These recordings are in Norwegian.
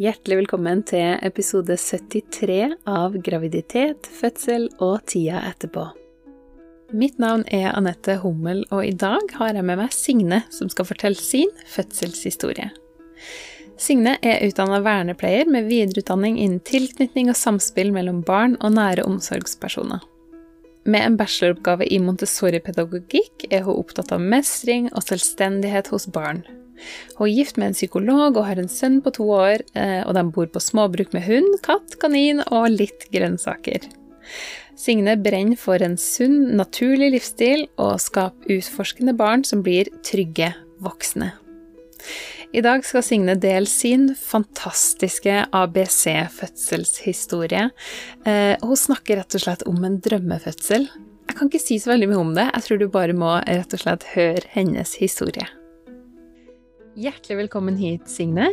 Hjertelig velkommen til episode 73 av Graviditet, fødsel og tida etterpå. Mitt navn er Anette Hummel, og i dag har jeg med meg Signe, som skal fortelle sin fødselshistorie. Signe er utdanna vernepleier med videreutdanning innen tilknytning og samspill mellom barn og nære omsorgspersoner. Med en bacheloroppgave i Montessori-pedagogikk er hun opptatt av mestring og selvstendighet hos barn. Hun er gift med en psykolog og har en sønn på to år, eh, og de bor på småbruk med hund, katt, kanin og litt grønnsaker. Signe brenner for en sunn, naturlig livsstil og skaper utforskende barn som blir trygge voksne. I dag skal Signe dele sin fantastiske ABC-fødselshistorie. Eh, hun snakker rett og slett om en drømmefødsel. Jeg kan ikke si så veldig mye om det, jeg tror du bare må rett og slett høre hennes historie. Hjertelig velkommen hit, Signe.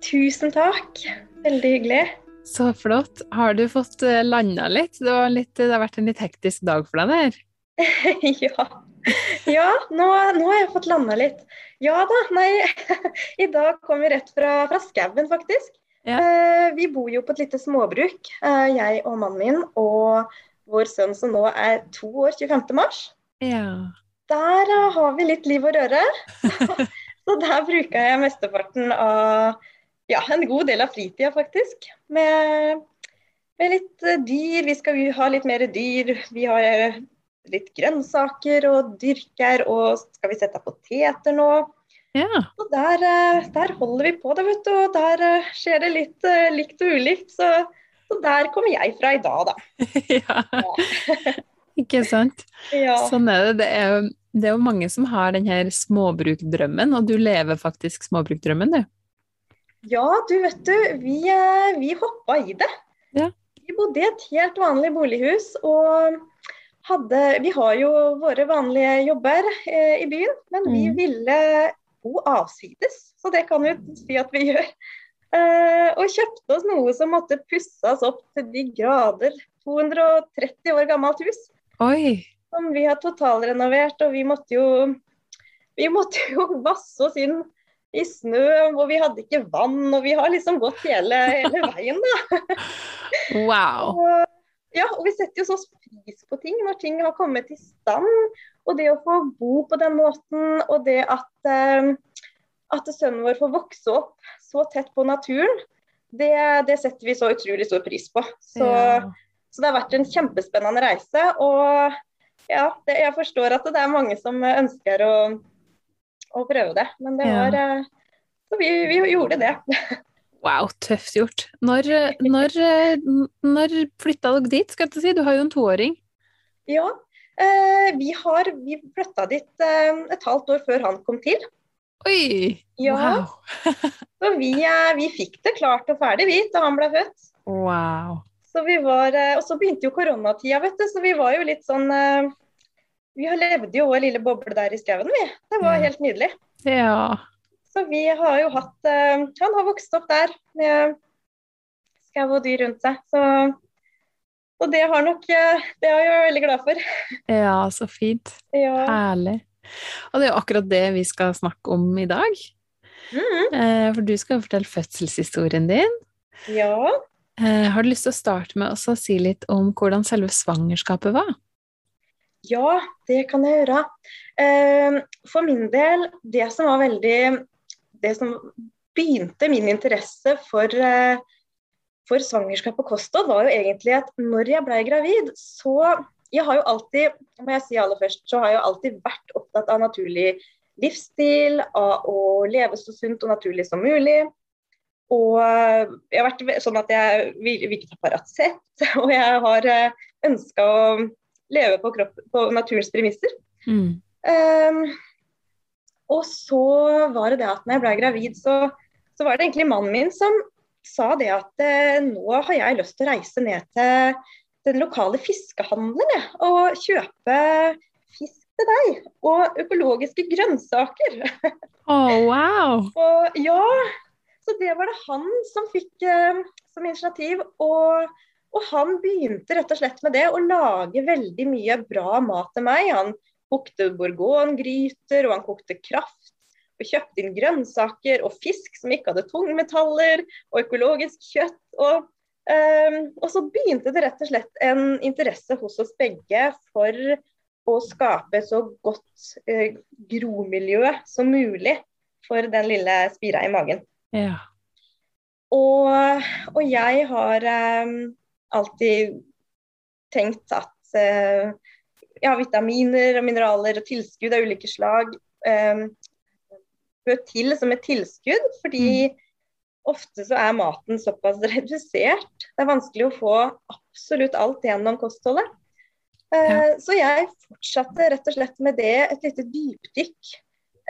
Tusen takk. Veldig hyggelig. Så flott. Har du fått eh, landa litt? Det, litt? det, har vært en litt hektisk dag for deg der? ja. Ja, nå, nå, har jeg fått landa litt. Ja da, nei. I dag kom vi rett fra, fra skauen, faktisk. Ja. Eh, vi bor jo på et lite småbruk, eh, jeg og mannen min og vår sønn som nå er to år 25. mars. Ja. Der uh, har vi litt liv og røre. Så der bruker jeg mesteparten av ja, en god del av fritida, faktisk. Med, med, litt eh, dyr. Vi skal ha litt mer dyr. Vi har eh, litt grønnsaker og dyrker, og skal vi sette poteter nå. Ja. Og der, eh, der, holder vi på det, vet du. Og der skjer det litt likt og ulikt. Så, så der kommer jeg fra i dag, da. ja. Ikke sant. Ja. Sånn er det. Det er jo det er jo mange som har denne småbrukdrømmen, og du lever faktisk småbrukdrømmen, du? Ja, du vet du, vi, eh, vi hoppa i det. Ja. Vi bodde i et helt vanlig bolighus og hadde Vi har jo våre vanlige jobber eh, i byen, men mm. vi ville bo avsides. Så det kan vi si at vi gjør. Eh, og kjøpte oss noe som måtte pusses opp til de grader. 230 år gammelt hus. Oi som vi har totalrenovert. Og vi måtte jo, vi måtte jo vasse oss inn i snø, og vi hadde ikke vann. Og vi har liksom gått hele, hele veien, da. Wow. og, ja, og vi setter jo så pris på ting når ting har kommet i stand. Og det å få bo på den måten, og det at, uh, at sønnen vår får vokse opp så tett på naturen, det, det setter vi så utrolig stor pris på. Så, ja. så det har vært en kjempespennende reise. Og ja, det, jeg forstår at det er mange som ønsker å, å prøve det. Men det var ja. Eh, så vi, vi, gjorde det. Wow, tøft gjort. Når, når, når flytta dere dit, skal jeg si? Du har jo en toåring. Ja, eh, vi har vi flytta dit eh, et halvt år før han kom til. Oi! Ja. Wow. så vi, eh, vi, fikk det klart og ferdig, vi, da han ble født. Wow. Så vi var, eh, Og så begynte jo koronatida, vet du, så vi var jo litt sånn eh, Vi levde jo vår lille boble der i skauen, vi. Det var helt nydelig. Ja. Så vi har jo hatt eh, Han har vokst opp der med skau og dyr rundt seg. Så og det har nok Det er jeg veldig glad for. Ja, så fint. Ja. Herlig. Og det er jo akkurat det vi skal snakke om i dag. Mm. For du skal fortelle fødselshistorien din. Ja. Eh, har du lyst til å starte med å si litt om hvordan selve svangerskapet var? Ja, det kan jeg gjøre. Eh, for min del, det som var veldig Det som begynte min interesse for, eh, for svangerskap og kosthold, var jo egentlig at når jeg ble gravid, så Jeg har jo alltid, må jeg si aller først, så har jeg alltid vært opptatt av naturlig livsstil, av å leve så sunt og naturlig som mulig. Og jeg har vært sånn at jeg vil, vil ikke ta Paracet, og jeg har eh, ønska å leve på, kropp, på naturens premisser. Mm. Um, og så var det det at når jeg ble gravid, så, så var det egentlig mannen min som sa det at eh, nå har jeg lyst til å reise ned til den lokale fiskehandelen og kjøpe fisk til deg. Og økologiske grønnsaker. Oh, wow. og ja, så det var det han som fikk eh, som initiativ. Og, og, han begynte rett og slett med det, å lage veldig mye bra mat til meg. Han kokte bourgogne-gryter, og han kokte kraft. Og kjøpte inn grønnsaker og fisk som ikke hadde tungmetaller, og økologisk kjøtt. Og, um, og, så begynte det rett og slett en interesse hos oss begge for å skape så godt uh, gromiljø som mulig for den lille spira i magen. Ja. Og, og, jeg har um, alltid tenkt at uh, ja, vitaminer og mineraler og tilskudd av ulike slag um, bør til som et tilskudd, fordi mm. ofte så er maten såpass redusert. Det er vanskelig å få absolutt alt gjennom kostholdet. Uh, ja. Så jeg fortsatte rett og slett med det, et lite dypdykk,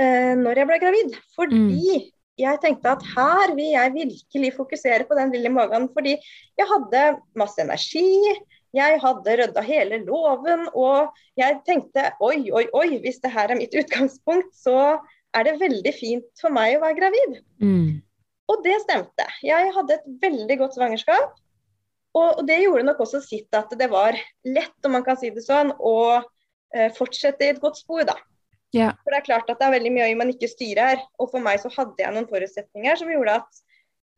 uh, når jeg ble gravid. Fordi mm. Jeg tenkte at her vil jeg virkelig fokusere på den lille magen. Fordi jeg hadde masse energi, jeg hadde rydda hele låven, og jeg tenkte oi, oi, oi, hvis det her er mitt utgangspunkt, så er det veldig fint for meg å være gravid. Mm. Og det stemte. Jeg hadde et veldig godt svangerskap. Og det gjorde nok også sitt at det var lett, om man kan si det sånn, å uh, fortsette i et godt spor, da. Yeah. For det er klart at det er veldig mye man ikke styrer her. Og for meg så hadde jeg noen forutsetninger som gjorde at,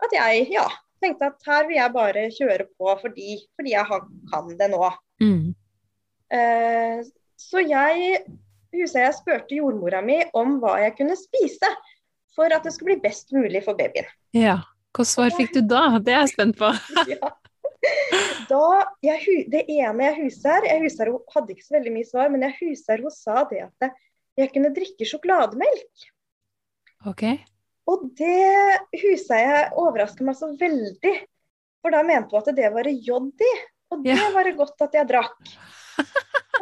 at jeg ja, tenkte at her vil jeg bare kjøre på fordi, fordi jeg kan det nå. Mm. Uh, så jeg husker jeg spurte jordmora mi om hva jeg kunne spise for at det skulle bli best mulig for babyen. Ja, Hva svar fikk du da? Det er jeg spent på. ja. Da, jeg, det ene jeg huser, jeg huser hun hadde ikke så veldig mye svar, men jeg huser hun sa det at jeg kunne drikke sjokolademelk. Ok. Og det huset jeg overrasker meg så veldig. For da mente hun at det var jod i, og det ja. var det godt at jeg drakk.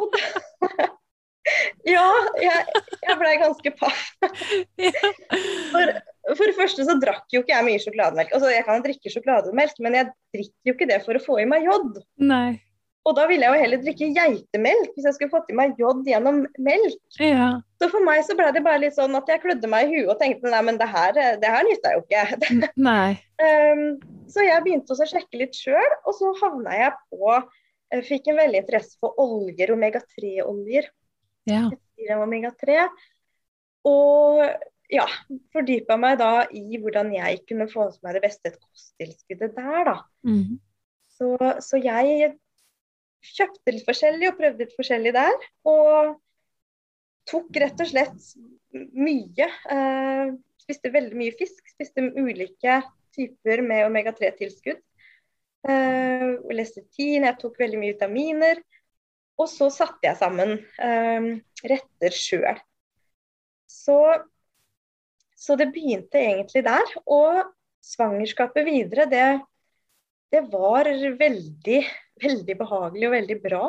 Da, ja, jeg, jeg blei ganske paff. For, for, det første så drakk jo ikke jeg mye sjokolademelk. Altså, jeg kan drikke sjokolademelk, men jeg drikker jo ikke det for å få i meg jod. Nei. Og da ville jeg jo heller drikke geitemelk hvis jeg skulle fått i meg jod gjennom melk. Ja. Så for meg så ble det bare litt sånn at jeg klødde meg i huet og tenkte nei, men det her, det her nytta jo ikke. Nei. um, så jeg begynte å sjekke litt sjøl, og så havna jeg på jeg Fikk en veldig interesse for oljer, omega-3-oljer. Ja. Omega-3. Og ja, fordypa meg da i hvordan jeg kunne få med meg det beste kosttilskuddet der, da. Mm. Så, så jeg kjøpte litt forskjellig og prøvde litt forskjellig der. Og tok rett og slett mye. Eh, spiste veldig mye fisk. Spiste ulike typer med omega-3-tilskudd. Eh, Lestetin, jeg tok veldig mye vitaminer. Og så satte jeg sammen eh, retter sjøl. Så, så, det begynte egentlig der. Og svangerskapet videre, det, det var veldig veldig behagelig og veldig bra.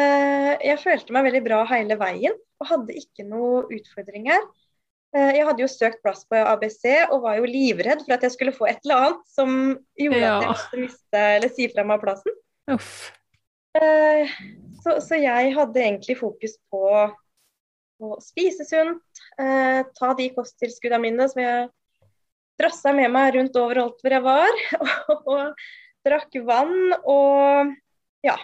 Eh, jeg følte meg veldig bra hele veien og hadde ikke noen utfordringer. Eh, jeg hadde jo søkt plass på ABC og var jo livredd for at jeg skulle få et eller annet som gjorde ja. at jeg måtte miste eller si fra meg plassen. Uff. Eh, så, så, jeg hadde egentlig fokus på å spise sunt, ta de kosttilskuddene mine som jeg drassa med meg rundt overalt hvor jeg var. og drakk vann og ja,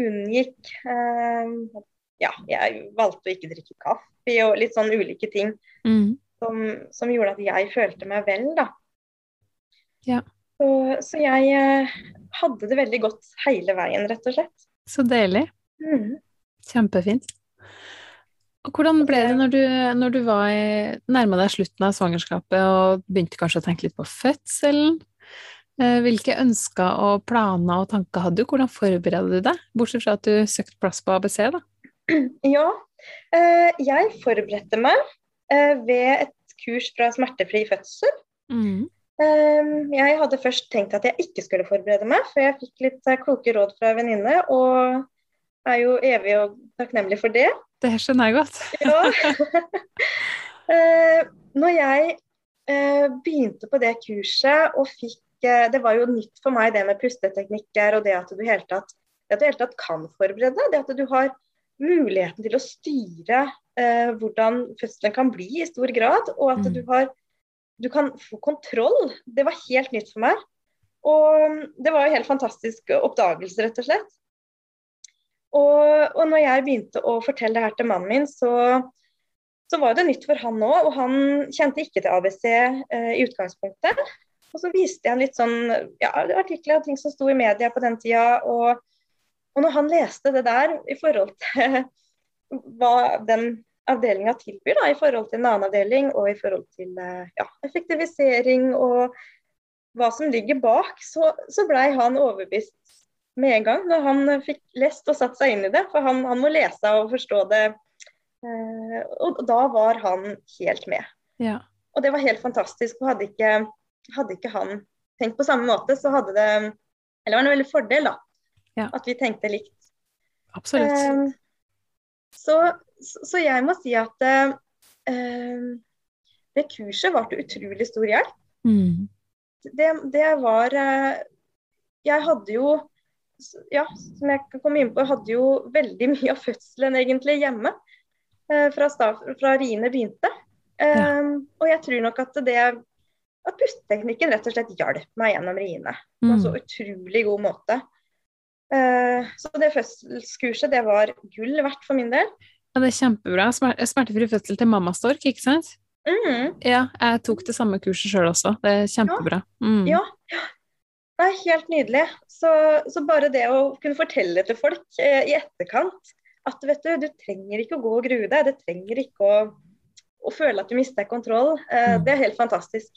unngikk eh, Ja, jeg valgte å ikke drikke kaffe og litt sånn ulike ting mm. som, som, gjorde at jeg følte meg vel, da. Ja. Så, så jeg eh, hadde det veldig godt hele veien, rett og slett. Så deilig. Mm. Kjempefint. Og hvordan ble det når du, når du var nærma deg slutten av svangerskapet og begynte kanskje å tenke litt på fødselen? Eh, hvilke ønsker og planer og tanker hadde du? Hvordan forbereder du deg, bortsett fra at du søkte plass på ABC? da? Ja, eh, jeg forberedte meg eh, ved et kurs fra smertefri fødsel. Mm. Jeg hadde først tenkt at jeg ikke skulle forberede meg, for jeg fikk litt kloke råd fra en venninne, og er jo evig og takknemlig for det. Det skjønner jeg godt. ja. Når jeg begynte på det kurset og fikk det var jo nytt for meg det med pusteteknikker og det at du i hele tatt, tatt, kan forberede deg. Det at du har muligheten til å styre eh, hvordan fødselen kan bli i stor grad. Og at mm. du, har, du kan få kontroll. Det var helt nytt for meg. Og det var en helt fantastisk oppdagelse, rett og slett. Og, og når jeg begynte å fortelle det her til mannen min, så, så var det nytt for han òg, og han kjente ikke til ABC eh, i utgangspunktet. Og så viste jeg litt sånn ja, artikler og ting som sto i media på den tida. Og, og når han leste det der i forhold til hva den avdelinga tilbyr, da, i forhold til en annen avdeling og i forhold til eh, ja, effektivisering og hva som ligger bak, så, så blei han overbevist med en gang når han fikk lest og satt seg inn i det. For han, han må lese og forstå det. Eh, og da var han helt med. Ja. Og det var helt fantastisk. og hadde ikke, hadde ikke han tenkt på samme måte, så hadde det Eller det var en veldig fordel, da. Ja. At vi tenkte likt. Absolutt. Eh, så, så, jeg må si at eh, det kurset var til utrolig stor hjelp. Mm. Det, det var eh, Jeg hadde jo ja, som jeg kan komme inn på, hadde jo veldig mye av fødselen egentlig hjemme. Eh, fra, stav, fra riene begynte. Ja. Um, og jeg tror nok at det at pusteteknikken rett og slett hjalp meg gjennom riene på en så Mm. utrolig god måte. Eh, så det fødselskurset det var gull verdt for min del. Ja, det er kjempebra. Smer smertefri fødsel til mammastork, ikke sant? Mm, Ja, jeg tok det samme kurset sjøl også. Det er kjempebra. Mm. Ja. Det er helt nydelig. Så, så bare det å kunne fortelle til folk eh, i etterkant at vet du, du trenger ikke å gå og grue deg, du trenger ikke å, å føle at du mister kontroll, eh, Mm. det er helt fantastisk.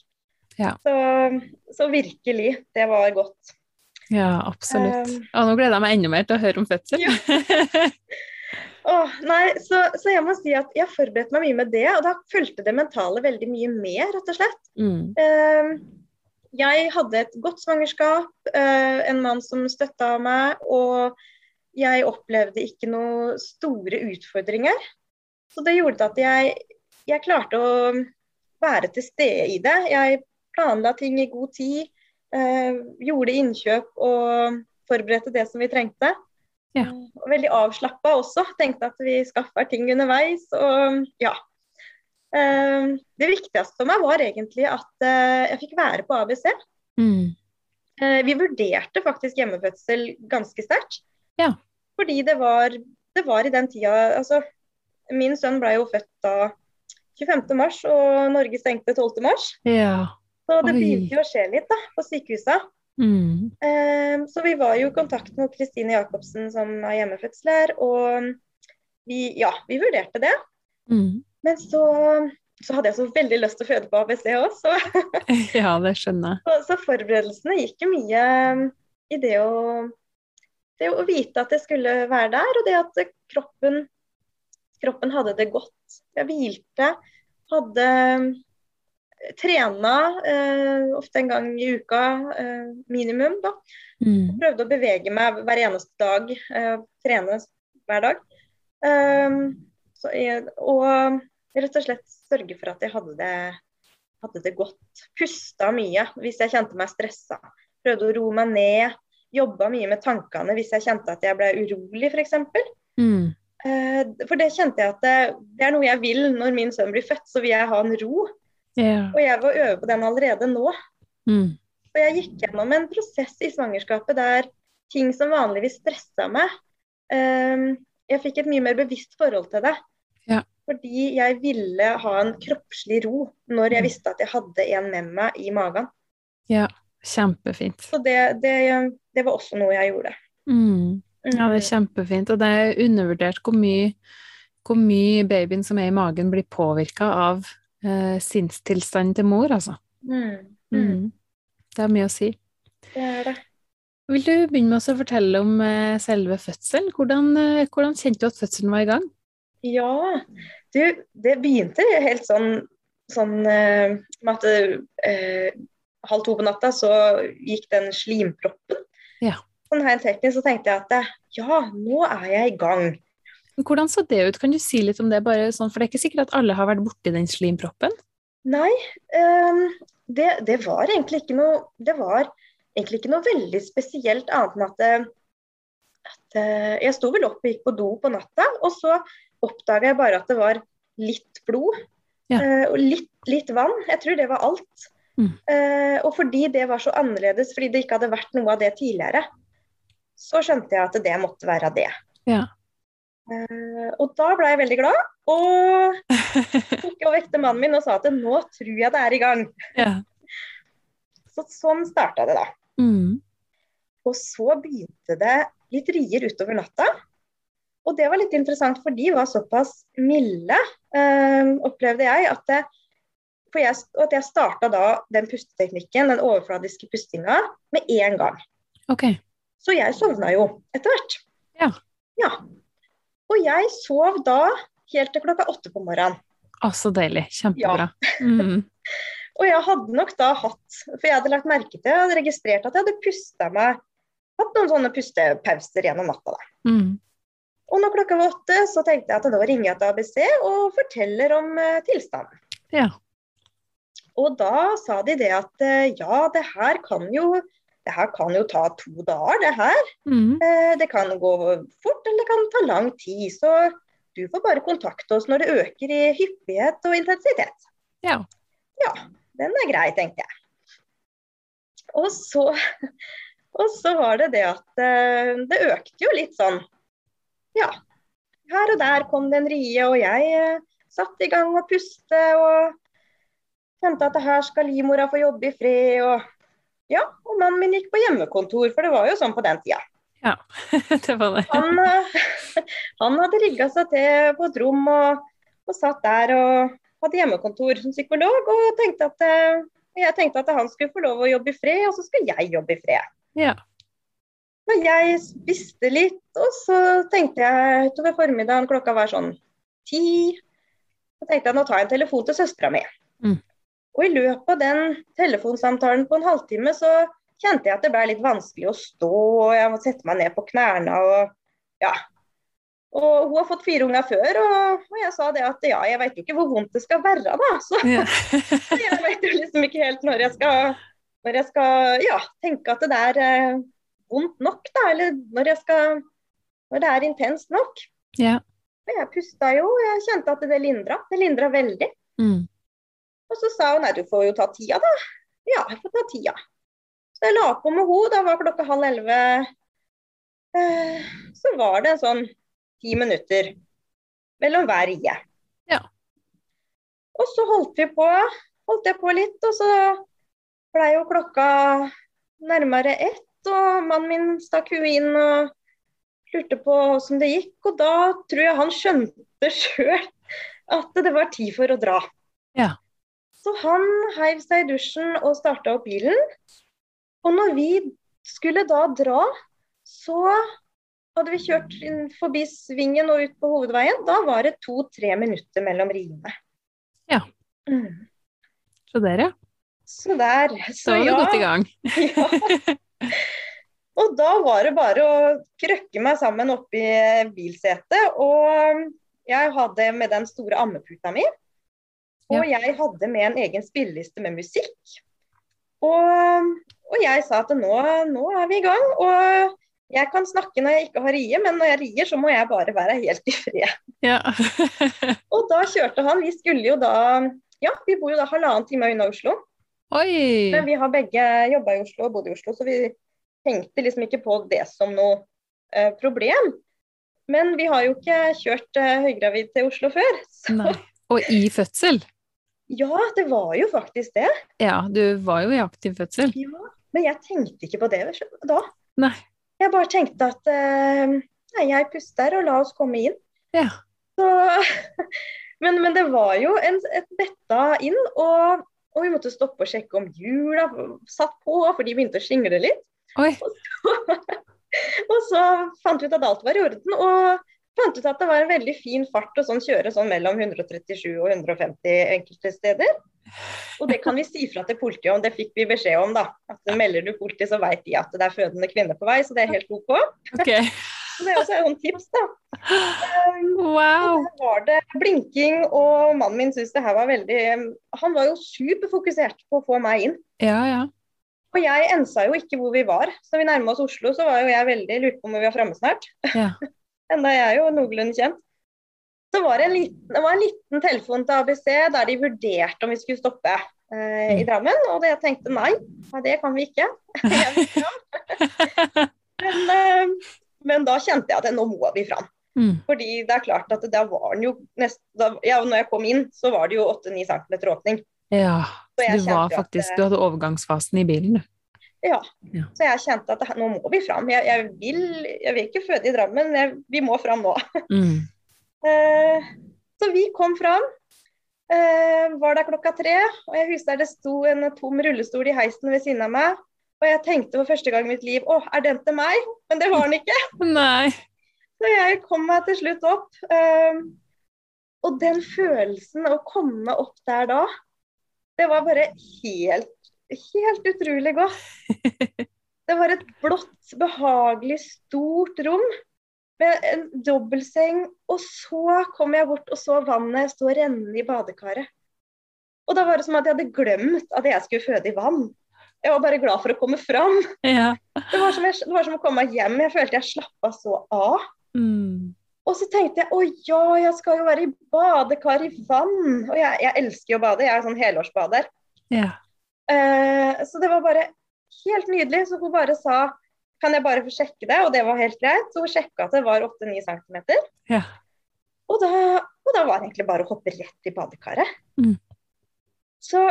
Ja. Så, så virkelig, det var godt. Ja, absolutt. Um, Og nå gleder jeg meg enda mer til å høre om fødsel. Ja. Åh, nei, så, så jeg må si at jeg forberedte meg mye med det, og da fulgte det mentale veldig mye med, rett og slett. mm. Um, jeg hadde et godt svangerskap, uh, en mann som støtta meg, og jeg opplevde ikke noen store utfordringer. Så det gjorde at jeg, jeg klarte å være til stede i det. Jeg planla ting i god tid, eh, gjorde innkjøp og forberedte det som vi trengte. Ja. Og veldig avslappa også. Tenkte at vi skaffer ting underveis. Og ja. Eh, det viktigste for meg var egentlig at eh, jeg fikk være på ABC. Mm. Eh, vi vurderte faktisk hjemmefødsel ganske sterkt. Ja. Fordi det var, det var i den tida Altså, min sønn ble jo født da 25. mars, og Norge stengte 12. mars. Ja. Så det Oi. begynte jo å skje litt da, på sykehusa. Mm. Eh, så vi var jo i kontakt med Kristine Jacobsen som er hjemmefødsler, og vi, ja, vi vurderte det. Mm. Men så, så hadde jeg så veldig lyst til å føde på ABC òg, så, Ja, det skjønner jeg. så, så forberedelsene gikk jo mye i det å, det å vite at jeg skulle være der, og det at kroppen, kroppen hadde det godt. Jeg hvilte, hadde trena eh, ofte en gang i uka eh, minimum, da. Mm. Prøvde å bevege meg hver eneste dag, eh, trene hver dag. Um, så og rett og slett sørge for at jeg hadde det, hadde det godt. Pusta mye hvis jeg kjente meg stressa. Prøvde å roe meg ned. Jobba mye med tankene hvis jeg kjente at jeg ble urolig, f.eks. Mm. Eh, for det kjente jeg at det, det er noe jeg vil når min sønn blir født, så vil jeg ha en ro. Ja. Og jeg var øve på den allerede nå. Mm. Og jeg gikk gjennom en prosess i svangerskapet der ting som vanligvis stressa meg, um, jeg fikk et mye mer bevisst forhold til det. Yeah. Fordi jeg ville ha en kroppslig ro når jeg Mm. visste at jeg hadde en med meg i magen. Ja, Kjempefint. Så det, det, det var også noe jeg gjorde. Mm. Ja, det er kjempefint. Og det er undervurdert hvor mye, hvor mye babyen som er i magen, blir påvirka av eh, sinnstilstanden til mor, altså. Mm. Mm. Mm. Det har mye å si. Det er det. Vil du begynne med å fortelle om eh, selve fødselen? Hvordan, eh, hvordan kjente du at fødselen var i gang? Ja, du, det begynte helt sånn, sånn eh, med at eh, halv to på natta så gikk den slimproppen. Ja. Sånn helt teknisk så tenkte jeg at ja, nå er jeg i gang. Men Hvordan så det ut? Kan du si litt om det, bare sånn, for det er ikke sikkert at alle har vært borti den slimproppen? Nei, um, det, det var egentlig ikke noe Det var egentlig ikke noe veldig spesielt annet enn at, at eh, Jeg sto vel opp og gikk på do på natta, og så oppdaga jeg bare at det var litt blod Ja. eh, og litt, litt vann. Jeg tror det var alt. Mm. Eh, og fordi det var så annerledes, fordi det ikke hadde vært noe av det tidligere, så skjønte jeg at det måtte være det. Ja. Eh, og da ble jeg veldig glad, Og tok og vekte mannen min og sa at nå tror jeg det er i gang. Ja. Så sånn starta det, da. Mm. Og så begynte det litt rier utover natta. Og det var litt interessant, for de var såpass milde, eh, opplevde jeg, at, det, jeg, at jeg starta da den pusteteknikken, den overfladiske pustinga, med en gang. Okay. Så jeg sovna jo etter hvert. Ja. ja. Og jeg sov da helt til klokka åtte på morgenen. Å, så deilig. Kjempebra. Mm. Og jeg hadde nok da hatt For jeg hadde lagt merke til, jeg hadde registrert at jeg hadde pusta meg Hatt noen sånne pustepauser gjennom natta, da. Mm. Og når klokka var åtte, så tenkte jeg at da ringer jeg til ABC og forteller om uh, tilstanden. Ja. Og da sa de det at uh, ja, det her kan jo det her kan jo ta to dager, det her. Mm. Eh, det kan gå fort, eller det kan ta lang tid. Så du får bare kontakte oss når det øker i hyppighet og intensitet. Ja. Ja, den er grei, tenkte jeg. Og så, og så var det det at eh, det økte jo litt sånn. Ja. Her og der kom det en rie, og jeg satt satte i gang å puste og kjente at det her skal livmora få jobbe i fred. og ja, og mannen min gikk på hjemmekontor, for det var jo sånn på den tida. Ja, det var det. Han, eh, han hadde rigga seg til på et rom og, og, satt der og hadde hjemmekontor som psykolog. Og tenkte at, eh, jeg tenkte at han skulle få lov å jobbe i fred, og så skulle jeg jobbe i fred. Ja. Men jeg spiste litt, og så tenkte jeg utover formiddagen, klokka var sånn ti, så tenkte jeg nå tar jeg en telefon til søstera mi. Mm. Og i løpet av den telefonsamtalen på en halvtime så kjente jeg at det ble litt vanskelig å stå, og jeg måtte sette meg ned på knærne og ja. Og hun har fått fire unger før, og, og jeg sa det at ja, jeg vet jo ikke hvor vondt det skal være, da. Så, Ja. så jeg vet jo liksom ikke helt når jeg skal, når jeg skal ja, tenke at det er eh, vondt nok, da. Eller når jeg skal Når det er intenst nok. Ja. Og jeg pusta jo, og jeg kjente at det lindra. Det lindra veldig. Mm. Og så sa hun nei, du får jo ta tida, da. Ja, jeg får ta tida. Så jeg la på med henne, da var klokka halv elleve. Eh, så var det en sånn ti minutter mellom hver rie. Ja. Og så holdt vi på, holdt jeg på litt, og så blei jo klokka nærmere ett, og mannen min stakk huet inn og lurte på åssen det gikk. Og da tror jeg han skjønte sjøl at det var tid for å dra. Ja. Så han heiv seg i dusjen og starta opp bilen. Og når vi skulle da dra, så hadde vi kjørt forbi svingen og ut på hovedveien. Da var det to-tre minutter mellom riene. Ja. Mm. Så dere, Så der. da Så var du ja. godt i gang. ja. Og da var det bare å krøkke meg sammen oppi bilsetet. Og jeg hadde med den store ammeputa mi. Og jeg hadde med en egen spilleliste med musikk. Og, og jeg sa at nå, nå er vi i gang. Og jeg kan snakke når jeg ikke har rie, men når jeg rier, så må jeg bare være helt i fred. Ja. Og da kjørte han. Vi skulle jo da Ja, vi bor jo da halvannen time unna Oslo. Oi! Men vi har begge jobba i Oslo og bodd i Oslo, så vi tenkte liksom ikke på det som noe eh, problem. Men vi har jo ikke kjørt eh, høygravid til Oslo før. Så Nei. Og i fødsel? ja, det var jo faktisk det. Ja, du var jo i aktiv fødsel. Ja. Men jeg tenkte ikke på det da. Nei. Jeg bare tenkte at eh, nei, jeg puster og la oss komme inn. Ja. Så, men, men det var jo en, et betta inn, og, og vi måtte stoppe og sjekke om hjula satt på, for de begynte å skingle litt. Oi. Og så fant vi ut at alt var i orden, og fant ut at det var en veldig fin fart å sånn kjøre sånn mellom 137 og 150 enkelte steder. Og det kan vi si fra til politiet om, det fikk vi beskjed om, da. At melder du politiet, så vet de at det er fødende kvinner på vei, så det er helt OK. Okay. Så det er også et tips, da. Wow. der var det blinking, og mannen min syntes det her var veldig Han var jo superfokusert på å få meg inn. Ja, ja. Og jeg ensa jo ikke hvor vi var. Så når vi nærma oss Oslo, så var jo jeg veldig lurt på om vi var framme snart. Ja. Enda jeg er jo noenlunde kjent. Så var det, en liten, det var en liten telefon til ABC der de vurderte om vi skulle stoppe eh, i Drammen. Og jeg tenkte nei, det kan vi ikke. Men, eh, men da kjente jeg at nå må vi fram. Mm. Fordi det er klart at da var den jo nest, da, ja, når jeg kom inn, så var det jo 8-9 cm åpning. Ja, du var faktisk, at Du hadde overgangsfasen i bilen, du. Ja. Ja. Så jeg kjente at nå må vi fram. Jeg, jeg, vil, jeg vil ikke føde i Drammen, jeg, vi må fram nå. Mm. Eh, så vi kom fram. Eh, var der klokka tre, og jeg husker det sto en tom rullestol i heisen ved siden av meg. Og jeg tenkte for første gang i mitt liv å, er den til meg? Men det var den ikke. Nei. Så jeg kom meg til slutt opp. eh, og den følelsen å komme opp der da, det var bare helt, helt utrolig godt. Det var et blått, behagelig, stort rom med en dobbeltseng. Og så kom jeg bort og så vannet stå og renne i badekaret. Og da var det som at jeg hadde glemt at jeg skulle føde i vann. Jeg var bare glad for å komme fram. Ja. Det var som, jeg, det var som å komme meg hjem. Jeg følte jeg slappa så av. Mm. Og så tenkte jeg å ja, jeg skal jo være i badekar i vann. Og jeg, jeg elsker jo å bade, jeg er sånn helårsbader. Ja. Eh, så det var bare helt nydelig. Så hun bare sa kan jeg bare få sjekke det, og det var helt greit. Så hun sjekka at det var 8-9 cm. Ja. Og og da var det egentlig bare å hoppe rett i badekaret. Mm. Så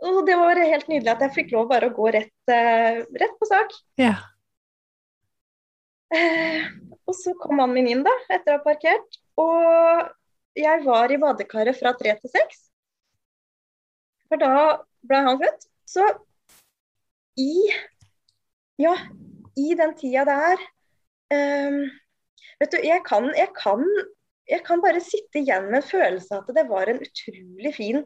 og det var helt nydelig at jeg fikk lov bare å gå rett, uh, rett på sak. Ja. Uh, og så kom mannen min inn da, etter å ha parkert. Og jeg var i badekaret fra tre til seks. For da ble han født. Så i Ja, i den tida der um, Vet du, jeg kan, jeg, kan, jeg kan bare sitte igjen med en følelse av at det var en utrolig fin,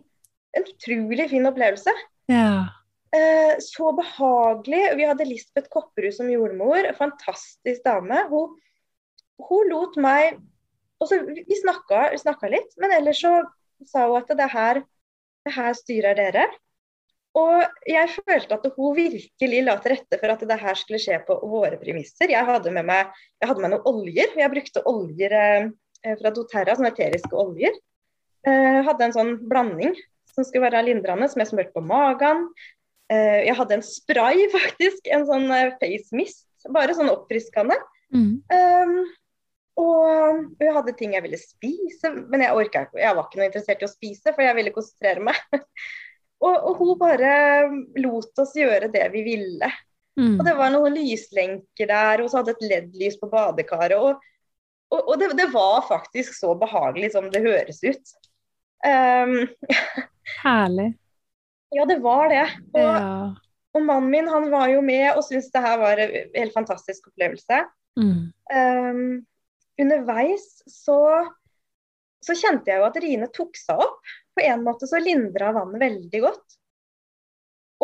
en utrolig fin opplevelse. Ja. Uh, så behagelig. Vi hadde Lisbeth Kopperud som jordmor. en Fantastisk dame. Hun, hun lot meg og så Vi vi vi snakka litt, men ellers så sa hun at det her, det her styrer dere. Og jeg følte at hun virkelig la til rette for at det her skulle skje på våre premisser. Jeg hadde med meg, jeg hadde med noen oljer. Jeg brukte oljer eh, fra doTERRA, sånne eteriske oljer. Jeg hadde en sånn blanding som skulle være lindrende, som jeg smurte på magen. Eh, jeg hadde en spray, faktisk. En sånn eh, face mist. Bare sånn oppfriskende. Mm. Um, og jeg hadde ting jeg ville spise, men jeg orka ikke. Jeg var ikke noe interessert i å spise, for jeg ville konsentrere meg. og, og hun bare lot oss gjøre det vi ville. Mm. Og det var noen lyslenker der, og så hadde et LED-lys på badekaret. Og, og, og det, det, var faktisk så behagelig som det høres ut. Um, Herlig. ja, det var det. Og, Ja. mannen min han var jo med og syntes det her var en helt fantastisk opplevelse. Mm. Um, underveis så, så kjente jeg jo at Rine tok seg opp. På en måte så lindra vannet veldig godt.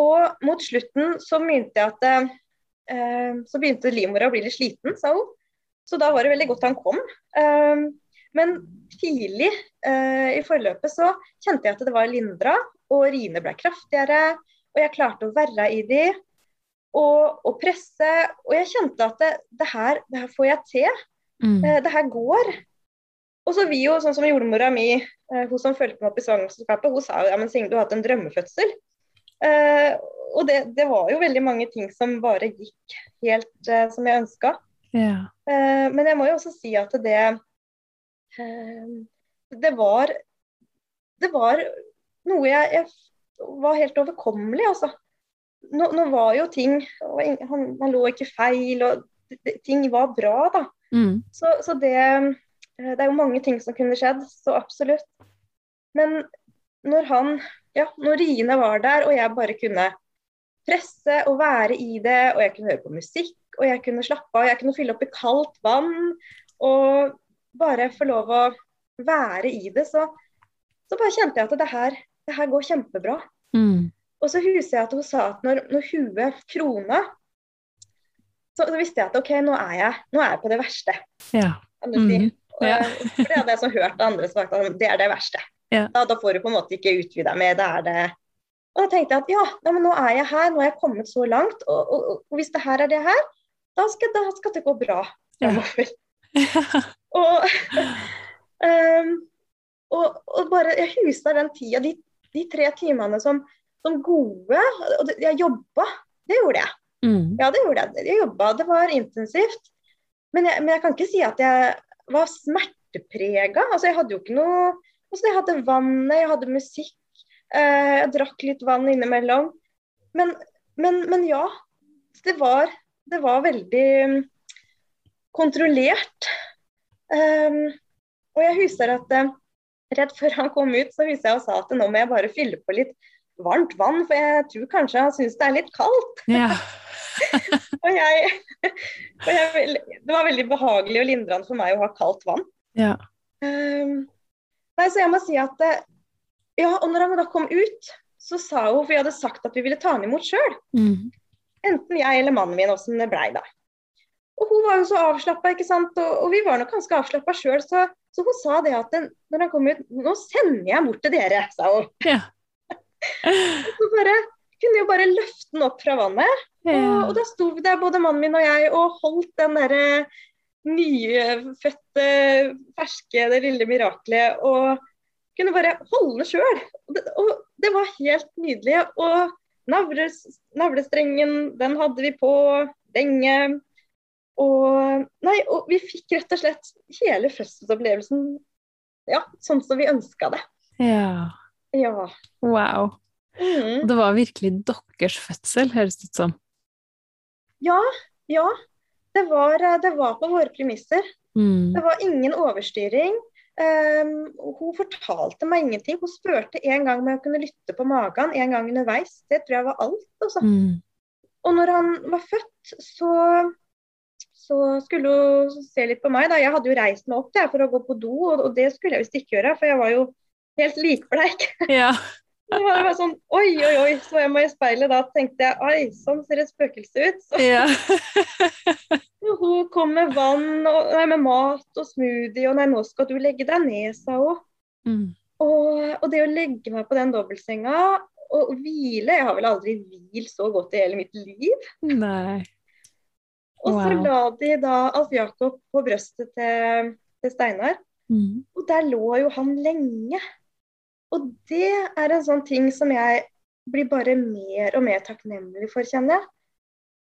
Og mot slutten så begynte jeg at eh, Så begynte livmora å bli litt sliten, sa hun. Så da var det veldig godt han kom. Eh, men tidlig eh, i forløpet så kjente jeg at det var lindra, og Rine ble kraftigere. Og jeg klarte å være i de og, og presse. Og jeg kjente at det, det, her, det her får jeg til. Mm. Eh, det her går. Og så vi jo, sånn som jordmora mi, eh, hun som fulgte meg opp i svangerskapet, hun sa jo ja, men Signe, du har hatt en drømmefødsel. Eh, og det, det, var jo veldig mange ting som bare gikk helt eh, som jeg ønska. Ja. Eh, men jeg må jo også si at det eh, Det var Det var noe jeg, jeg var helt overkommelig, altså. Nå, nå var jo ting Han, han lå ikke feil, og ting var bra, da. Mm. Så, så det, det er jo mange ting som kunne skjedd, så absolutt. Men når han, ja, når Rine var der, og jeg bare kunne presse og være i det, og jeg kunne høre på musikk, og jeg kunne slappe av, jeg kunne fylle opp i kaldt vann, og bare få lov å være i det, så, så bare kjente jeg at det her, det her går kjempebra. Mm. Og så husker jeg at hun sa at når, når huet krona, så, så, visste jeg at OK, nå er jeg, nå er jeg på det verste. Ja. Mhm. Ja. For det hadde jeg så hørt andre sagt at det er det verste. Ja. Da, da, får du på en måte ikke utvida med det er det Og da tenkte jeg at ja, ja, men nå er jeg her, nå er jeg kommet så langt. Og, og, og hvis det her er det her, da skal, da skal det gå bra og, um, og, bare Jeg husker den tida, de, de tre timene som, som gode. Og jeg jobba, det gjorde jeg. Mm. Ja, det gjorde jeg. Jeg jobba, det var intensivt. Men jeg, men jeg, kan ikke si at jeg var smerteprega. Altså, jeg hadde jo ikke noe altså, Jeg hadde vannet, jeg hadde musikk, eh, jeg drakk litt vann innimellom. Men, men, men ja, det var, det var veldig mm, kontrollert. Um, og jeg husker at uh, rett før han kom ut, så husker jeg og sa at nå må jeg bare fylle på litt varmt vann, for jeg tror kanskje han syns det er litt kaldt. Ja. og jeg, og jeg, Det var veldig behagelig og lindrende for meg å ha kaldt vann. Ja. Um, nei, så jeg må si at uh, Ja, og når han da kom ut, så sa hun, for vi hadde sagt at vi ville ta han imot sjøl. Mm. Enten jeg eller mannen min, åssen det blei da. Og hun var jo så avslappa, ikke sant. Og, og, vi var nok ganske avslappa sjøl, så, så, hun sa det at den, når han kom ut Nå sender jeg bort til dere, sa hun. Ja. så bare kunne jo bare løfte den opp fra vannet. Ja. Og, og, da sto vi der, både mannen min og jeg, og holdt den derre nyfødte, ferske, det lille miraklet. Og kunne bare holde den sjøl. Og, og, det var helt nydelig. Og navles, navlestrengen, den hadde vi på lenge. Og, nei, og vi fikk rett og slett hele fødselsopplevelsen ja, sånn som vi ønska det. Ja. ja. Wow. Mm. Det var virkelig deres fødsel, høres det ut som. Ja. Ja. Det var, det var på våre premisser. Mm. Det var ingen overstyring. Um, hun fortalte meg ingenting. Hun spurte en gang om jeg kunne lytte på magen en gang underveis. Det tror jeg var alt. Altså. Mm. Og når han var født, så så skulle hun se litt på meg. da. Jeg hadde jo reist meg opp der, for å gå på do, og, og det skulle jeg visst ikke gjøre, for jeg var jo helt likbleik. Ja. Det var bare sånn oi, oi, oi. Så jeg meg i speilet da tenkte jeg oi, sånn ser et spøkelse ut. Så. Ja. hun kom med vann og nei, med mat og smoothie, og nei, nå skal du legge deg ned, sa hun. Mm. Og, og, det å legge meg på den dobbeltsenga og hvile Jeg har vel aldri hvilt så godt i hele mitt liv. Nei. Og så la de da Alf Jakob på brøstet til, til Steinar. Mm. Og der lå jo han lenge. Og det er en sånn ting som jeg blir bare mer og mer takknemlig for, kjenner jeg.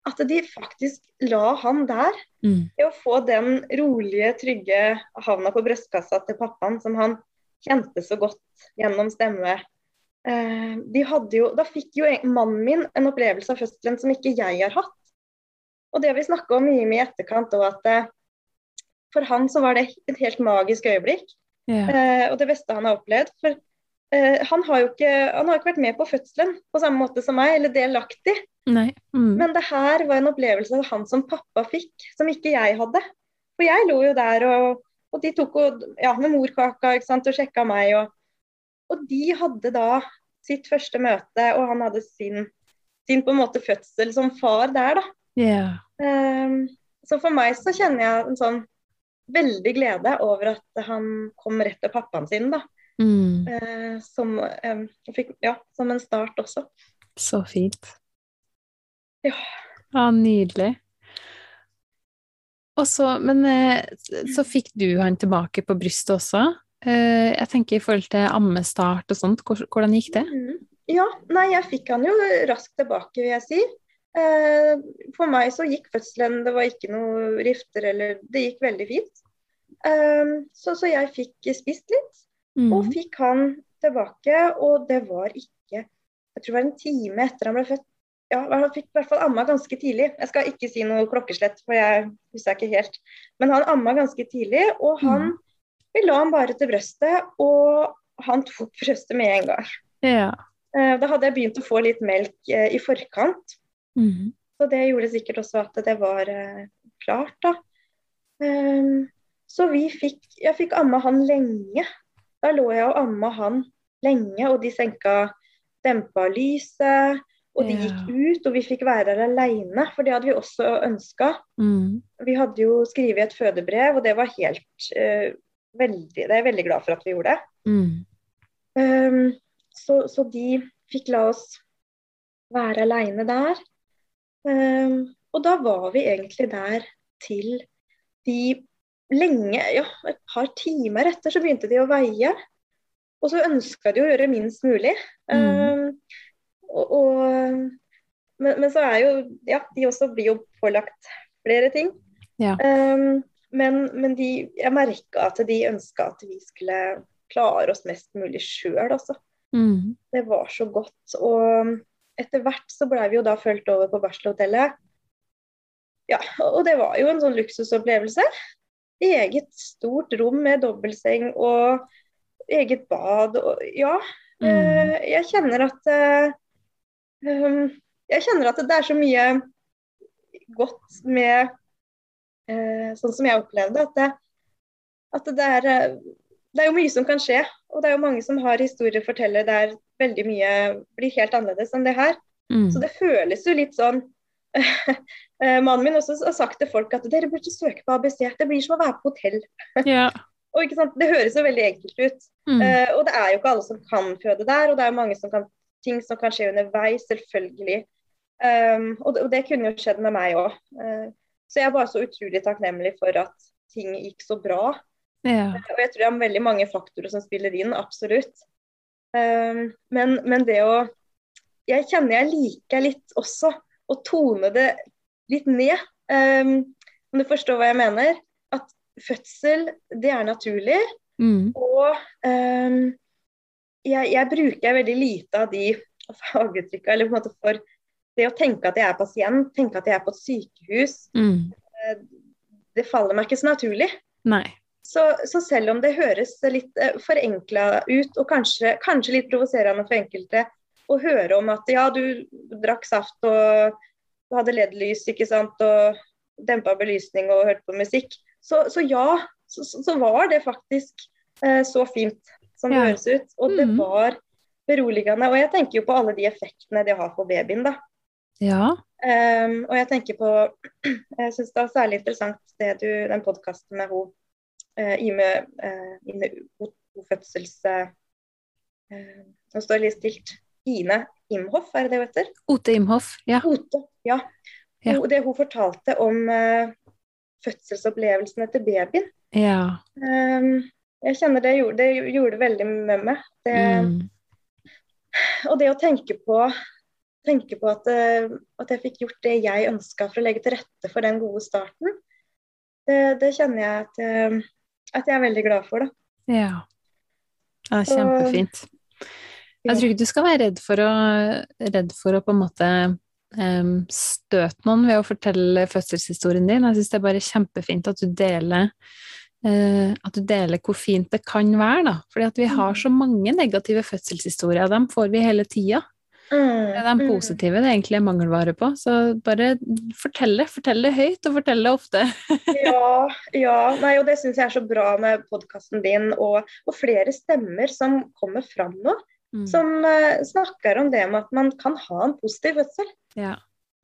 At de faktisk la han der. Mm. I å få den rolige, trygge havna på brystkassa til pappaen som han kjente så godt gjennom stemme. Eh, de hadde jo, da fikk jo mannen min en opplevelse av fødselen som ikke jeg har hatt. Og det vi snakka om mye med i etterkant og at eh, for han så var det et helt magisk øyeblikk. Yeah. Eh, og det beste han har opplevd. For eh, han, har jo ikke, han har ikke vært med på fødselen på samme måte som meg, eller delaktig. Mm. Men det her var en opplevelse han som pappa fikk, som ikke jeg hadde. For jeg lå jo der, og, og de tok og, ja, med morkaka sant, og sjekka meg. Og, og de hadde da sitt første møte, og han hadde sin, sin på en måte fødsel som far der, da. Yeah. Um, så for meg så kjenner jeg en sånn veldig glede over at han kom rett til pappaen sin, da. Mm. Uh, som, um, fikk, ja, som en start også. Så fint. Ja. ja nydelig. Og så, men eh, så fikk du han tilbake på brystet også. Eh, jeg tenker i forhold til ammestart og sånt, hvordan gikk det? Mm. Ja, nei, jeg fikk han jo raskt tilbake, vil jeg si. Eh, for meg så gikk fødselen, det var ikke noe rifter eller Det gikk veldig fint. Eh, så, så jeg fikk spist litt, mm. og fikk han tilbake. Og det var ikke Jeg tror det var en time etter han ble født. Ja, han fikk i hvert fall amma ganske tidlig. Jeg skal ikke si noe klokkeslett, for jeg husker ikke helt. Men han amma ganske tidlig, og han mm. Vi la han bare til brøstet, og han tok brøstet med en gang. Ja. Eh, da hadde jeg begynt å få litt melk i forkant. Mm. Så det gjorde sikkert også at det var eh, klart, da. Um, så vi fikk Jeg fikk amma han lenge. Da lå jeg og amma han lenge, og de senka dempa lyset. Og de gikk ut, og vi fikk være der aleine, for det hadde vi også ønska. Mm. Vi hadde jo skrevet et fødebrev, og det var helt uh, veldig Det er jeg veldig glad for at vi gjorde. Mm. Um, så, så, de fikk la oss være aleine der. Um, og da var vi egentlig der til de lenge, ja, et par timer etter så begynte de å veie. Og så ønska de å gjøre minst mulig. Mm. Um, og, og, men, men, så er jo Ja, de også blir jo pålagt flere ting. Ja. Um, men, men de, jeg merka at de ønska at vi skulle klare oss mest mulig sjøl, altså. Mm. Det var så godt. Og etter hvert så blei vi jo da fulgt over på barselhotellet. Ja, og det var jo en sånn luksusopplevelse. Eget stort rom med dobbeltseng og eget bad og ja. Mm. eh, Jeg kjenner at eh, um, Jeg kjenner at det er så mye godt med eh, sånn som jeg opplevde, at det, at det er det er jo mye som kan skje, og det er jo mange som har historier å fortelle der veldig mye blir helt annerledes enn det her. Mm. Så det føles jo litt sånn Mannen min også har sagt til folk at dere burde søke på ABC. Det blir som å være på hotell. Ja. Og ikke sant, Det høres jo veldig enkelt ut. Mm. Uh, og det er jo ikke alle som kan føde der, og det er jo mange som kan, ting som kan skje underveis, selvfølgelig. Um, og, det, og det kunne jo skjedd med meg òg. så jeg er bare så utrolig takknemlig for at ting gikk så bra. ja. Og jeg tror det er veldig mange faktorer som spiller inn, absolutt. Um, men, men det å Jeg kjenner jeg liker litt også å tone det litt ned. Um, om du forstår hva jeg mener? At fødsel, det er naturlig. Mm. Og um, jeg, jeg bruker veldig lite av de faguttrykka, eller på en måte for det å tenke at jeg er pasient, tenke at jeg er på et sykehus, Mm. det faller meg ikke så naturlig. Så, så selv om det høres litt uh, forenkla ut, og kanskje, kanskje litt provoserende for enkelte å høre om at ja, du drakk saft og du hadde LED-lys, ikke sant, og dempa belysning og hørte på musikk, så, så ja, så, så- var det faktisk eh, så fint som det Ja. høres ut. Og det Mhm. var beroligende. Og jeg tenker jo på alle de effektene det har for babyen, da. Ja. Um, og jeg tenker på Jeg syns det var særlig interessant det du, den podkasten med hun uh, Ime, uh, Ine O- O- fødsels... Uh, nå står det litt stilt. Ine Imhoff, er det det hun heter? Ote Imhoff. Ja. Ote, ja. Ja. Det hun fortalte om uh, fødselsopplevelsen etter babyen. Ja. Um, jeg kjenner det gjorde, det gjorde veldig med meg. Det, Mm. Og det å tenke på, tenke på at, eh, at jeg fikk gjort det jeg ønska for å legge til rette for den gode starten, det, det kjenner jeg at, eh, at jeg er veldig glad for. Da. Ja. Det er kjempefint. Jeg tror ikke du skal være redd for å, redd for å på en måte um, støte noen ved å fortelle fødselshistorien din. Jeg syns det er bare kjempefint at du deler uh, at du deler hvor fint det kan være, da. Fordi at vi har så mange negative fødselshistorier. Dem får vi hele tida. Det er de Mm, positive det egentlig er mangelvare på. Så bare fortell det. Fortell det høyt, og fortell det ofte. Ja, ja. Nei, og det syns jeg er så bra med podkasten din, og, og flere stemmer som kommer fram nå. Mm. Som uh, snakker om det med at man kan ha en positiv fødsel. Ja.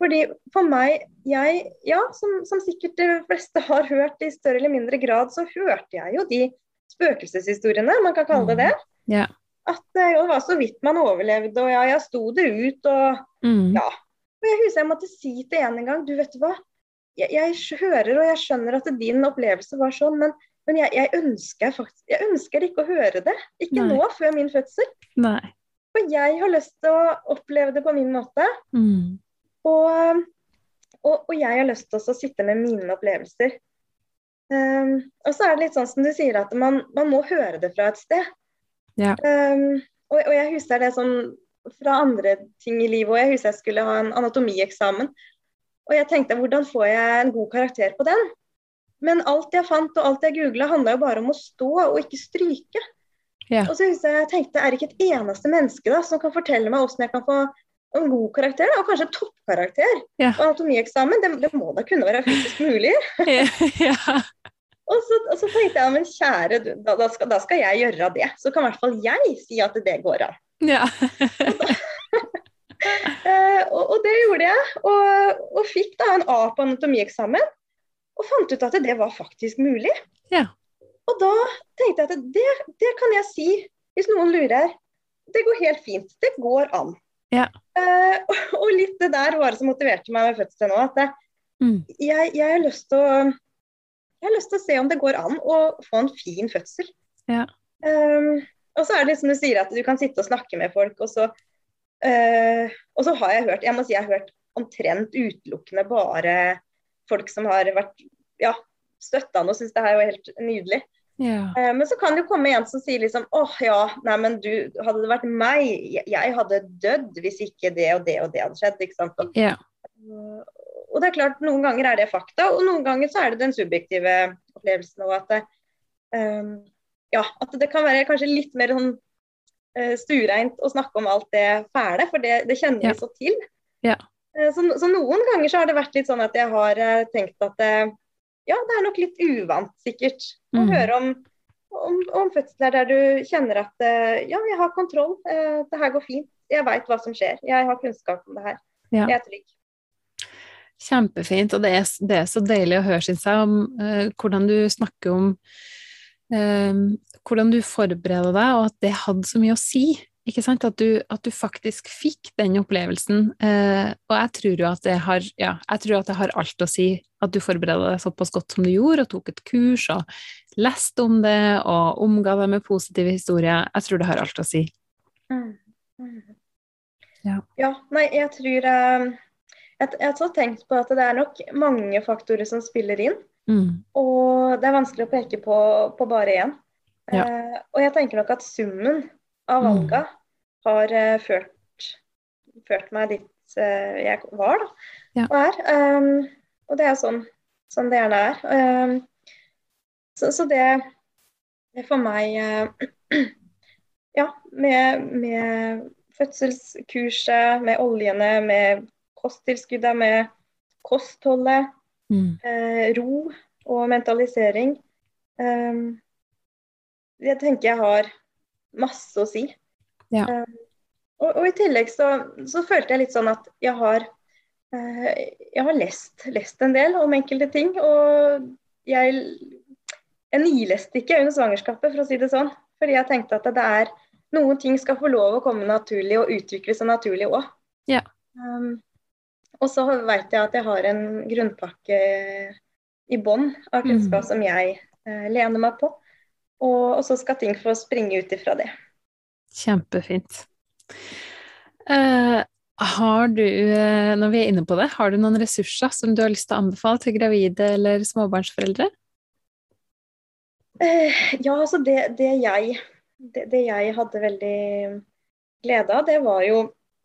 Fordi for meg, jeg, ja, som, som sikkert de fleste har hørt i større eller mindre grad, så hørte jeg jo de spøkelseshistoriene, man kan kalle det det. Ja. At eh, det var så vidt man overlevde, og ja, jeg sto det ut, og Mm. ja. Og jeg husker jeg måtte si til en en gang, du vet hva, jeg, jeg hører og jeg skjønner at din opplevelse var sånn, men, men jeg, jeg, ønsker faktisk, jeg ønsker ikke å høre det. Ikke Nei. nå, før min fødsel. Nei. For jeg har lyst til å oppleve det på min måte. Mm. Og, og, og jeg har lyst til å sitte med mine opplevelser. Um, og så er det litt sånn som du sier, at man, man må høre det fra et sted. Ja. Um, og, og jeg husker det sånn fra andre ting i livet, og jeg husker jeg skulle ha en anatomieksamen. Og jeg tenkte hvordan får jeg en god karakter på den? Men alt jeg fant og alt jeg googla, handla jo bare om å stå og ikke stryke. Ja. Og så jeg jeg jeg er det ikke et eneste menneske da, som kan fortelle meg hvordan jeg kan få en god karakter, da, og kanskje toppkarakter Ja. på anatomieksamen? Det, det må da kunne være fysisk mulig? ja. Og så, og så tenkte jeg, men kjære du, da, da, skal, da skal jeg gjøre det. Så kan i hvert fall jeg si at det går an. ja. Eh, og, og det gjorde jeg, og, og fikk da en A på anatomieksamen. Og fant ut at det var faktisk mulig. Ja. Og da tenkte jeg at det, det kan jeg si, hvis noen lurer. Det går helt fint. Det går an. Ja. Uh, og, og litt det der var det som motiverte meg med fødselen òg. At det, Mm. jeg, jeg, har lyst til å, jeg har lyst til å se om det går an å få en fin fødsel. Ja. Um, og så er det som du sier, at du kan sitte og snakke med folk, og så, uh, og så har jeg hørt jeg må si jeg har hørt omtrent utelukkende bare folk som har vært ja, støtta og syns det her var helt nydelig. Yeah. Eh, men så kan det jo komme en som sier liksom åh ja, nei men du, hadde det vært meg, jeg, hadde dødd hvis ikke det og det og det hadde skjedd. ikke sant? Og, yeah. og det er klart, noen ganger er det fakta, og noen ganger så er det den subjektive opplevelsen. Og at eh, ja, at det kan være kanskje litt mer sånn eh, stuereint å snakke om alt det fæle, for det, det kjenner vi vi så til. Ja. Eh, Så, så noen ganger så har det vært litt sånn at jeg har eh, tenkt at eh, ja, det er nok litt uvant sikkert å mm. høre om, om, om fødsler der du kjenner at ja, jeg har kontroll, det her går fint, jeg veit hva som skjer, jeg har kunnskap om det her, Ja. jeg er trygg. Kjempefint, og det er, det er så deilig å høre, syns jeg, om eh, hvordan du snakker om eh, hvordan du forbereder deg, og at det hadde så mye å si. Ikke sant? At du, at du faktisk fikk den opplevelsen. Eh, og jeg tror jo at det har ja, jeg tror at det har alt å si at du forberedte deg såpass godt som du gjorde, og tok et kurs og leste om det og omga deg med positive historier. Jeg tror det har alt å si. Ja. Ja, nei, jeg tror eh, jeg, jeg har så tenkt på at det er nok mange faktorer som spiller inn. Mm. Og det er vanskelig å peke på, på bare én. Ja. Eh, og jeg tenker nok at summen av Mm. valga har eh, ført, ført meg dit eh, jeg var da, Ja. og er. Um, og det er sånn, sånn det gjerne er. Um, så, så det, det for meg uh, Ja, med, med fødselskurset, med oljene, med kosttilskuddet, med kostholdet, Mm. uh, ro og mentalisering. Um, jeg tenker jeg har masse å si. Ja. Um, og, og i tillegg så, så følte jeg litt sånn at jeg har uh, jeg har lest, lest en del om enkelte ting. Og jeg, jeg nileste ikke under svangerskapet, for å si det sånn. Fordi jeg tenkte at det er noen ting skal få lov å komme naturlig og utvikle seg naturlig òg. Ja. Um, og så vet jeg at jeg har en grunnpakke i bånn av kunnskap Mm. som jeg uh, lener meg på. Og, og så skal ting få springe ut ifra det. Kjempefint. Uh, har du, eh, når vi er inne på det, har du noen ressurser som du har lyst til å anbefale til gravide eller småbarnsforeldre? Uh, ja, altså det, det, jeg, det, det jeg hadde veldig glede av, det var jo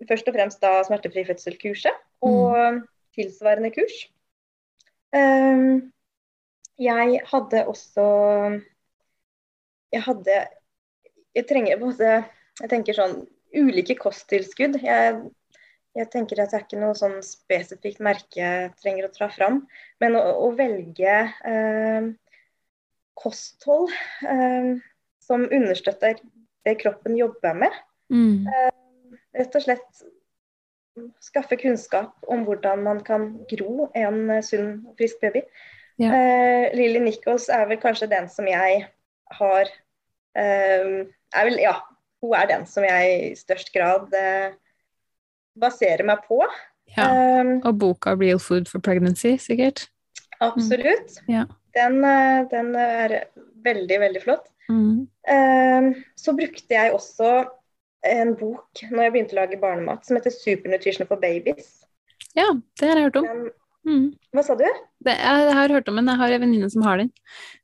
først og fremst da smertefri fødsel-kurset og tilsvarende kurs. Uh, jeg hadde også Jeg hadde Jeg trenger både Jeg tenker sånn ulike kosttilskudd. Jeg, jeg tenker at det er ikke noe sånn spesifikt merke jeg trenger å dra fram. Men å, å velge eh, kosthold eh, som understøtter det kroppen jobber med. Mm. Rett og slett skaffe kunnskap om hvordan man kan gro en eh, sunn og frisk baby. Ja. Eh, Lilly Nichols er vel kanskje den som jeg har eh, er vel, Ja, hun er den som jeg i størst grad eh, baserer meg på. Ja. Eh, Og boka 'Real Food for Pregnancy', sikkert. absolutt. Ja. Den, eh, den er veldig, veldig flott. Mm. Eh, så brukte jeg også en bok når jeg begynte å lage barnemat, som heter 'Supernutrition for babies'. Ja, det har jeg hørt om. Mm. hva sa du? Det, jeg har hørt om den, jeg har en venninne som har den.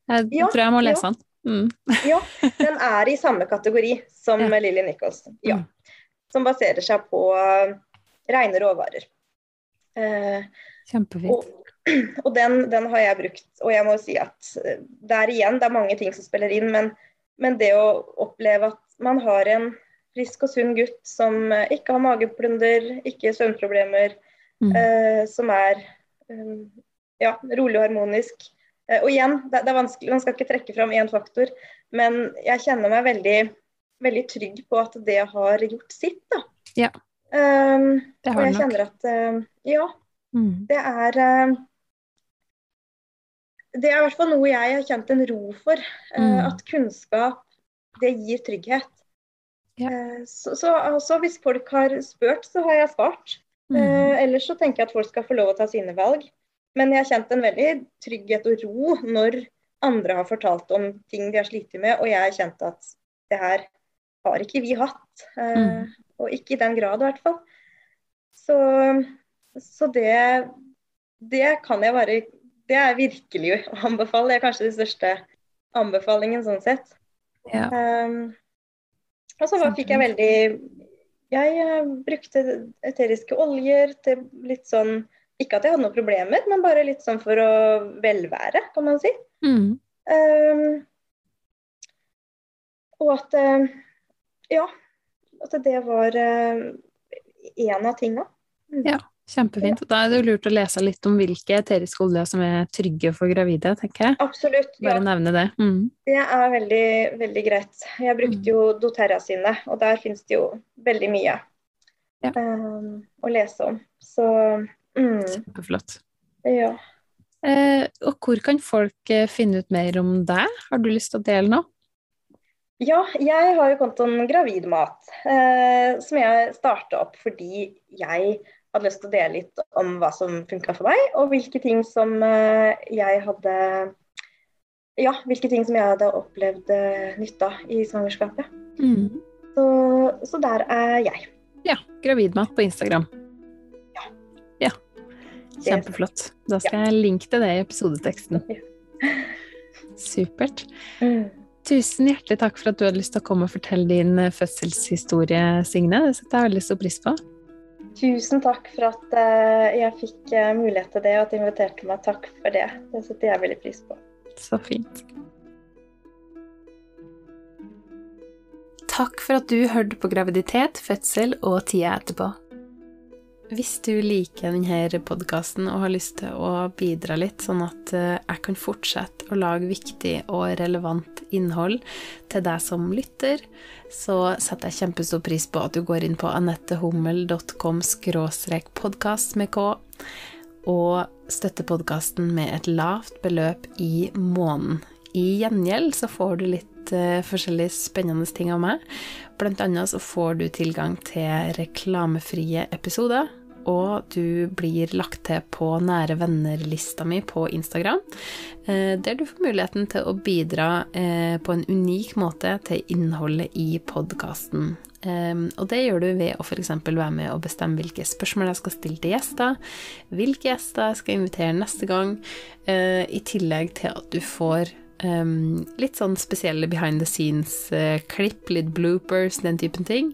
Jeg Ja, tror jeg må ja. lese den. Mm. Ja, den er i samme kategori som Ja. Lilly Nichols. Ja. Mm. Som baserer seg på uh, rene råvarer. Eh, Kjempefint. og og den, den har jeg brukt. Og jeg må si at eh, der igjen, det er mange ting som spiller inn, men, men det å oppleve at man har en frisk og sunn gutt som eh, ikke har mageplunder, ikke søvnproblemer, Mm. eh, som er um, ja, rolig og harmonisk. Eh, og igjen, det, er vanskelig, man skal ikke trekke fram én faktor, men jeg kjenner meg veldig, veldig trygg på at det har gjort sitt. Da. Ja. Um, Det og jeg nok. kjenner at uh, ja, Mm. det er uh, Det er i hvert fall noe jeg har kjent en ro for. Uh, Mm. At kunnskap, det gir trygghet. Ja. Eh, Så, så altså, hvis folk har spurt, så har jeg svart. Mm. Ellers så tenker jeg at folk skal få lov å ta sine valg. Men jeg har kjent en veldig trygghet og ro når andre har fortalt om ting de har slitt med, og jeg har kjent at det her har ikke vi hatt. Eh, Mm. Og ikke i den grad, i hvert fall. Så, så det, det kan jeg bare det er virkelig å anbefale. Det er kanskje den største anbefalingen sånn sett. Ja. Um, og så fikk jeg veldig Jeg uh, brukte eteriske oljer til litt sånn Ikke at jeg hadde noen problemer, men bare litt sånn for å velvære, kan man si. Mm. Um, og at uh, Ja, at det var uh, en av tinga. Mm. Ja. Kjempefint. Da er det jo lurt å lese litt om hvilke eteriske oljer som er trygge for gravide, tenker jeg. Absolutt. Bare ja. nevne det. Mm. Det er veldig, veldig greit. Jeg brukte Mm. jo doTERRA sine, og der finnes det jo veldig mye Ja. um, å lese om. Så mm, Kjempeflott. ja. Eh, og hvor kan folk eh, finne ut mer om deg? Har du lyst til å dele noe? Ja, jeg har jo kontoen Gravidmat, eh, som jeg starta opp fordi jeg hadde lyst til å dele litt om hva som funka for meg, og hvilke ting som eh, jeg hadde Ja, hvilke ting som jeg hadde opplevd eh, nytta i svangerskapet. Mm. Så, så der er jeg. Ja. Gravidmat på Instagram. Kjempeflott. Da skal jeg linke til det i episodeteksten. Supert. Mm. Tusen hjertelig takk for at du hadde lyst til å komme og fortelle din eh, fødselshistorie, Signe. Det setter jeg veldig stor pris på. Tusen takk for at eh, jeg fikk eh, mulighet til det, og at du inviterte meg. Takk for det. Det setter jeg veldig pris på. Så fint. Takk for at du hørte på graviditet, fødsel og tida etterpå. Hvis du liker denne podkasten og har lyst til å bidra litt, sånn at eh, jeg kan fortsette å lage viktig og relevant innhold til deg som lytter, så setter jeg kjempestor pris på at du går inn på anettehummel.com podkast med k, og støtter podkasten med et lavt beløp i måneden. I gjengjeld så får du litt uh, forskjellige spennende ting av meg. Blant annet så får du tilgang til reklamefrie episoder, og du blir lagt til på nære venner-lista mi på Instagram, uh, der du får muligheten til å bidra uh, på en unik måte til innholdet i podkasten. Og det gjør du ved å f.eks. være med og bestemme hvilke spørsmål jeg skal stille til gjester, hvilke gjester jeg skal invitere neste gang, i tillegg til at du får um, litt sånn spesielle behind the scenes-klipp, litt bloopers, den typen ting.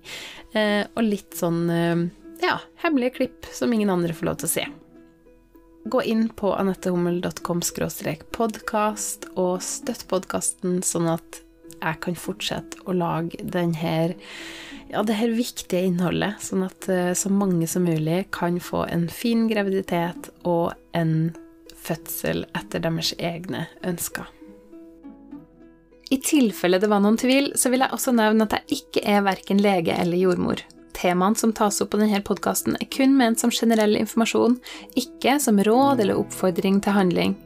Uh, og litt sånn uh, ja, hemmelige klipp som ingen andre får lov til å se. Gå inn på anettehummel.com podkast og støtt podkasten, sånn at jeg kan fortsette å lage denne, ja, det her viktige innholdet, sånn at uh, så mange som mulig kan få en fin graviditet og en fødsel etter deres egne ønsker. I tilfelle det var noen tvil, så vil jeg også nevne at jeg ikke er verken lege eller jordmor. Temaene som tas opp på denne podkasten er kun ment som generell informasjon, ikke som råd eller oppfordring til handling.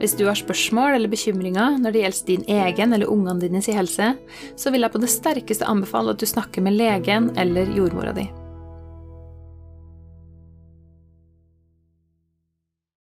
Hvis du har spørsmål eller bekymringer når det gjelder din egen eller ungene dine sin helse, så vil jeg på det sterkeste anbefale at du snakker med legen eller jordmora di.